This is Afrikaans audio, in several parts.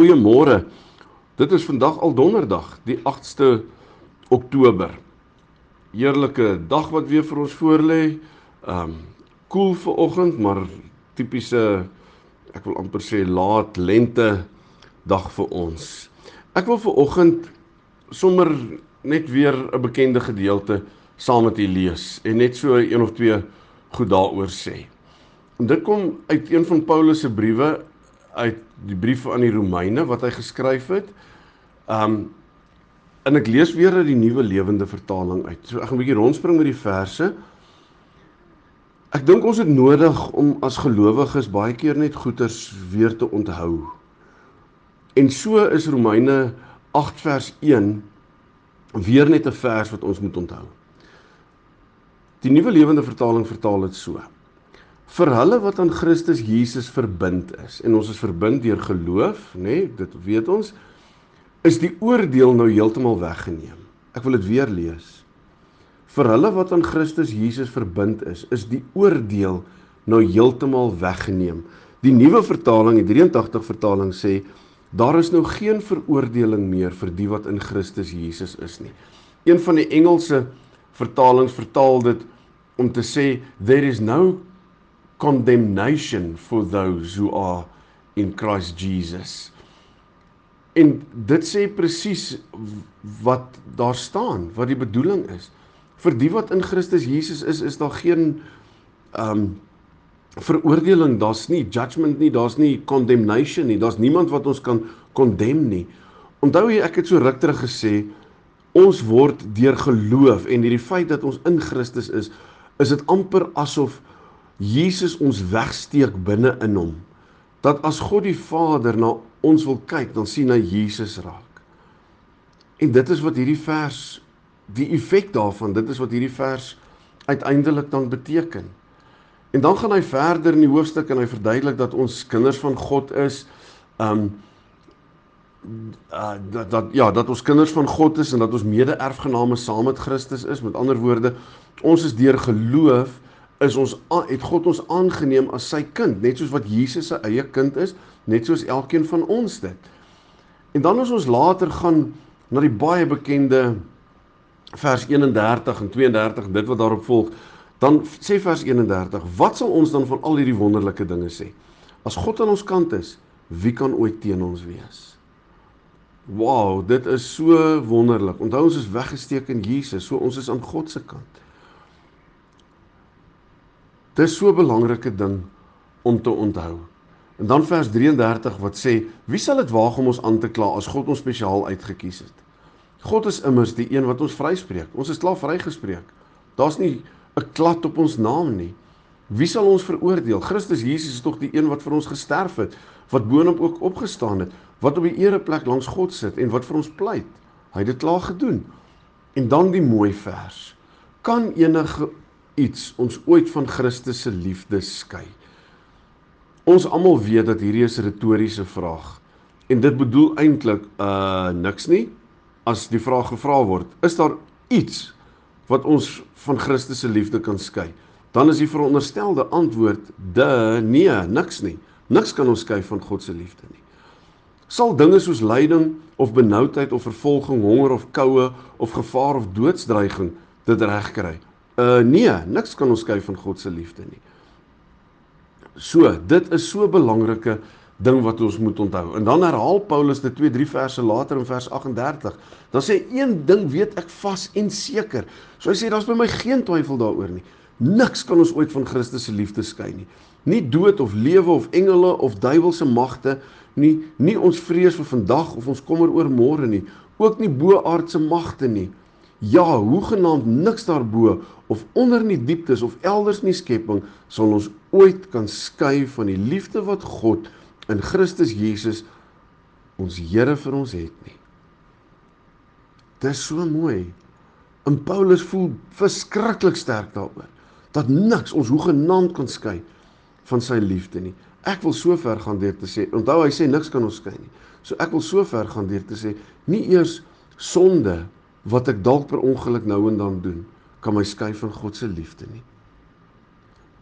Goeiemôre. Dit is vandag al donderdag, die 8ste Oktober. Heerlike dag wat weer vir ons voorlê. Um koel cool vir oggend, maar tipiese ek wil amper sê laat lente dag vir ons. Ek wil vir oggend sommer net weer 'n bekende gedeelte saam met u lees en net so een of twee goed daaroor sê. En dit kom uit een van Paulus se briewe uit die brief aan die Romeine wat hy geskryf het. Um en ek lees weer uit die nuwe lewende vertaling uit. So ek gaan 'n bietjie rondspring met die verse. Ek dink ons het nodig om as gelowiges baie keer net goeters weer te onthou. En so is Romeine 8 vers 1 weer net 'n vers wat ons moet onthou. Die nuwe lewende vertaling vertaal dit so vir hulle wat aan Christus Jesus verbind is en ons is verbind deur geloof, nê, nee, dit weet ons, is die oordeel nou heeltemal weggeneem. Ek wil dit weer lees. Vir hulle wat aan Christus Jesus verbind is, is die oordeel nou heeltemal weggeneem. Die nuwe vertaling, die 83 vertaling sê daar is nou geen veroordeling meer vir die wat in Christus Jesus is nie. Een van die Engelse vertalings vertaal dit om te sê there is no condemnation for those who are in Christ Jesus. En dit sê presies wat daar staan, wat die bedoeling is. Vir die wat in Christus Jesus is, is daar geen um veroordeling, daar's nie judgment nie, daar's nie condemnation nie, daar's niemand wat ons kan condemn nie. Onthou jy ek het so ruk terug gesê ons word deur geloof en hierdie feit dat ons in Christus is, is dit amper asof Jesus ons wegsteek binne in hom. Dat as God die Vader na ons wil kyk, dan sien hy Jesus raak. En dit is wat hierdie vers die effek daarvan, dit is wat hierdie vers uiteindelik dan beteken. En dan gaan hy verder in die hoofstuk en hy verduidelik dat ons kinders van God is. Um uh, dat dat ja, dat ons kinders van God is en dat ons mede-erfgename saam met Christus is. Met ander woorde, ons is deur geloof is ons het God ons aangeneem as sy kind, net soos wat Jesus se eie kind is, net soos elkeen van ons dit. En dan as ons later gaan na die baie bekende vers 31 en 32 en dit wat daarop volg, dan sê vers 31, wat sal ons dan van al hierdie wonderlike dinge sê? As God aan ons kant is, wie kan ooit teen ons wees? Wow, dit is so wonderlik. Onthou ons is weggesteek in Jesus, so ons is aan God se kant. Dis so 'n belangrike ding om te onthou. En dan vers 33 wat sê, wie sal dit waag om ons aan te kla as God ons spesiaal uitgekies het? God is immers die een wat ons vryspreek. Ons is klaar vrygespreek. Daar's nie 'n klad op ons naam nie. Wie sal ons veroordeel? Christus Jesus is tog die een wat vir ons gesterf het, wat boonop ook opgestaan het, wat op die ereplek langs God sit en wat vir ons pleit. Hy het dit klaar gedoen. En dan die mooi vers. Kan enige iets ons ooit van Christus se liefde skei? Ons almal weet dat hierdie is 'n retoriese vraag. En dit bedoel eintlik uh niks nie as die vraag gevra word, is daar iets wat ons van Christus se liefde kan skei? Dan is die veronderstelde antwoord de nee, niks nie. Niks kan ons skei van God se liefde nie. Sal dinge soos lyding of benoudheid of vervolging, honger of koue of gevaar of doodsdreiging dit regkry? Uh nee, niks kan ons skei van God se liefde nie. So, dit is so 'n belangrike ding wat ons moet onthou. En dan herhaal Paulus dit 2, 3 verse later in vers 38. Dan sê een ding weet ek vas en seker. So hy sê daar's by my geen twyfel daaroor nie. Niks kan ons ooit van Christus se liefde skei nie. Nie dood of lewe of engele of duiwelse magte nie, nie ons vrees vir vandag of ons kommer oor môre nie, ook nie boaardse magte nie. Ja, hoegenaamd niks daarbo of onder in die dieptes of elders in die skepping sal ons ooit kan skei van die liefde wat God in Christus Jesus ons Here vir ons het nie. Dit is so mooi. En Paulus voel verskriklik sterk daaroor dat niks ons hoegenaamd kan skei van sy liefde nie. Ek wil so ver gaan deur te sê, onthou hy sê niks kan ons skei nie. So ek wil so ver gaan deur te sê, nie eers sonde wat ek dalk per ongeluk nou en dan doen, kan my skei van God se liefde nie.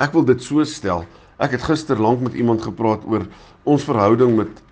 Ek wil dit so stel. Ek het gister lank met iemand gepraat oor ons verhouding met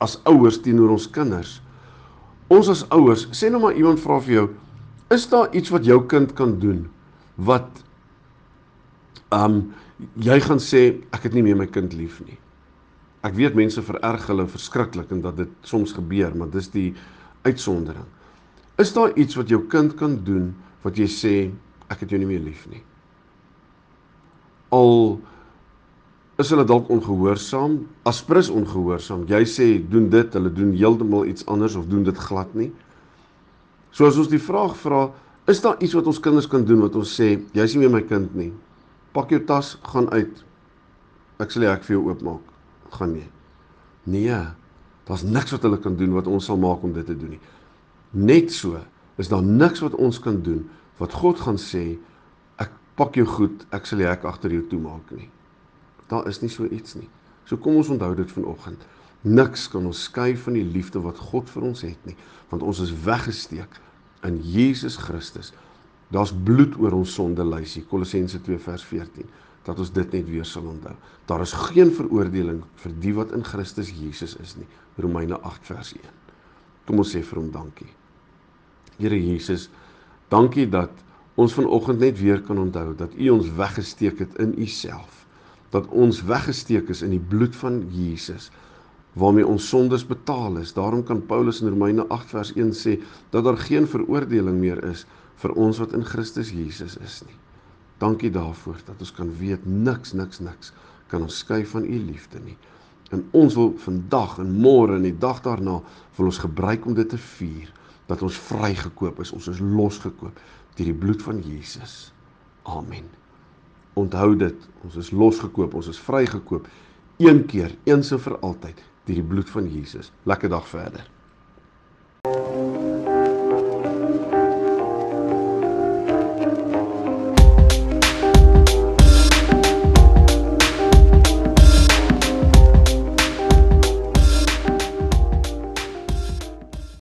as ouers teenoor ons kinders. Ons as ouers, sê nou maar iemand vra vir jou, is daar iets wat jou kind kan doen wat um jy gaan sê ek het nie meer my kind lief nie. Ek weet mense vererg hulle verskriklik en dat dit soms gebeur, maar dis die uitsondering. Is daar iets wat jou kind kan doen wat jy sê ek het jou nie meer lief nie? Al is hulle dalk ongehoorsaam, aspres ongehoorsaam. Jy sê doen dit, hulle doen heeltemal iets anders of doen dit glad nie. So as ons die vraag vra, is daar iets wat ons kinders kan doen wat ons sê jy's nie meer my kind nie? Pak jou tas, gaan uit. Ek sal ek vir jou oopmaak. Gaan nie. Nee. Daar's niks wat hulle kan doen wat ons sal maak om dit te doen nie. Net so is daar niks wat ons kan doen wat God gaan sê ek pak jou goed, ek sal ek agter jou toemaak nie. Daar is nie so iets nie. So kom ons onthou dit vanoggend. Niks kan ons skei van die liefde wat God vir ons het nie, want ons is weggesteek in Jesus Christus. Daar's bloed oor ons sonde lysie Kolossense 2 vers 14 dat ons dit net weer sal onthou. Daar is geen veroordeling vir die wat in Christus Jesus is nie. Romeine 8 vers 1. Kom ons sê vir hom dankie. Here Jesus, dankie dat ons vanoggend net weer kan onthou dat U ons weggesteek het in U self. Dat ons weggesteek is in die bloed van Jesus waarmee ons sondes betaal is. Daarom kan Paulus in Romeine 8 vers 1 sê dat daar geen veroordeling meer is vir ons wat in Christus Jesus is nie. Dankie daarvoor dat ons kan weet niks niks niks kan ons skei van u liefde nie. En ons wil vandag en môre en die dag daarna wil ons gebruik om dit te vier dat ons vrygekoop is, ons is losgekoop deur die bloed van Jesus. Amen. Onthou dit, ons is losgekoop, ons is vrygekoop een keer, eens en vir altyd deur die bloed van Jesus. Lekker dag verder.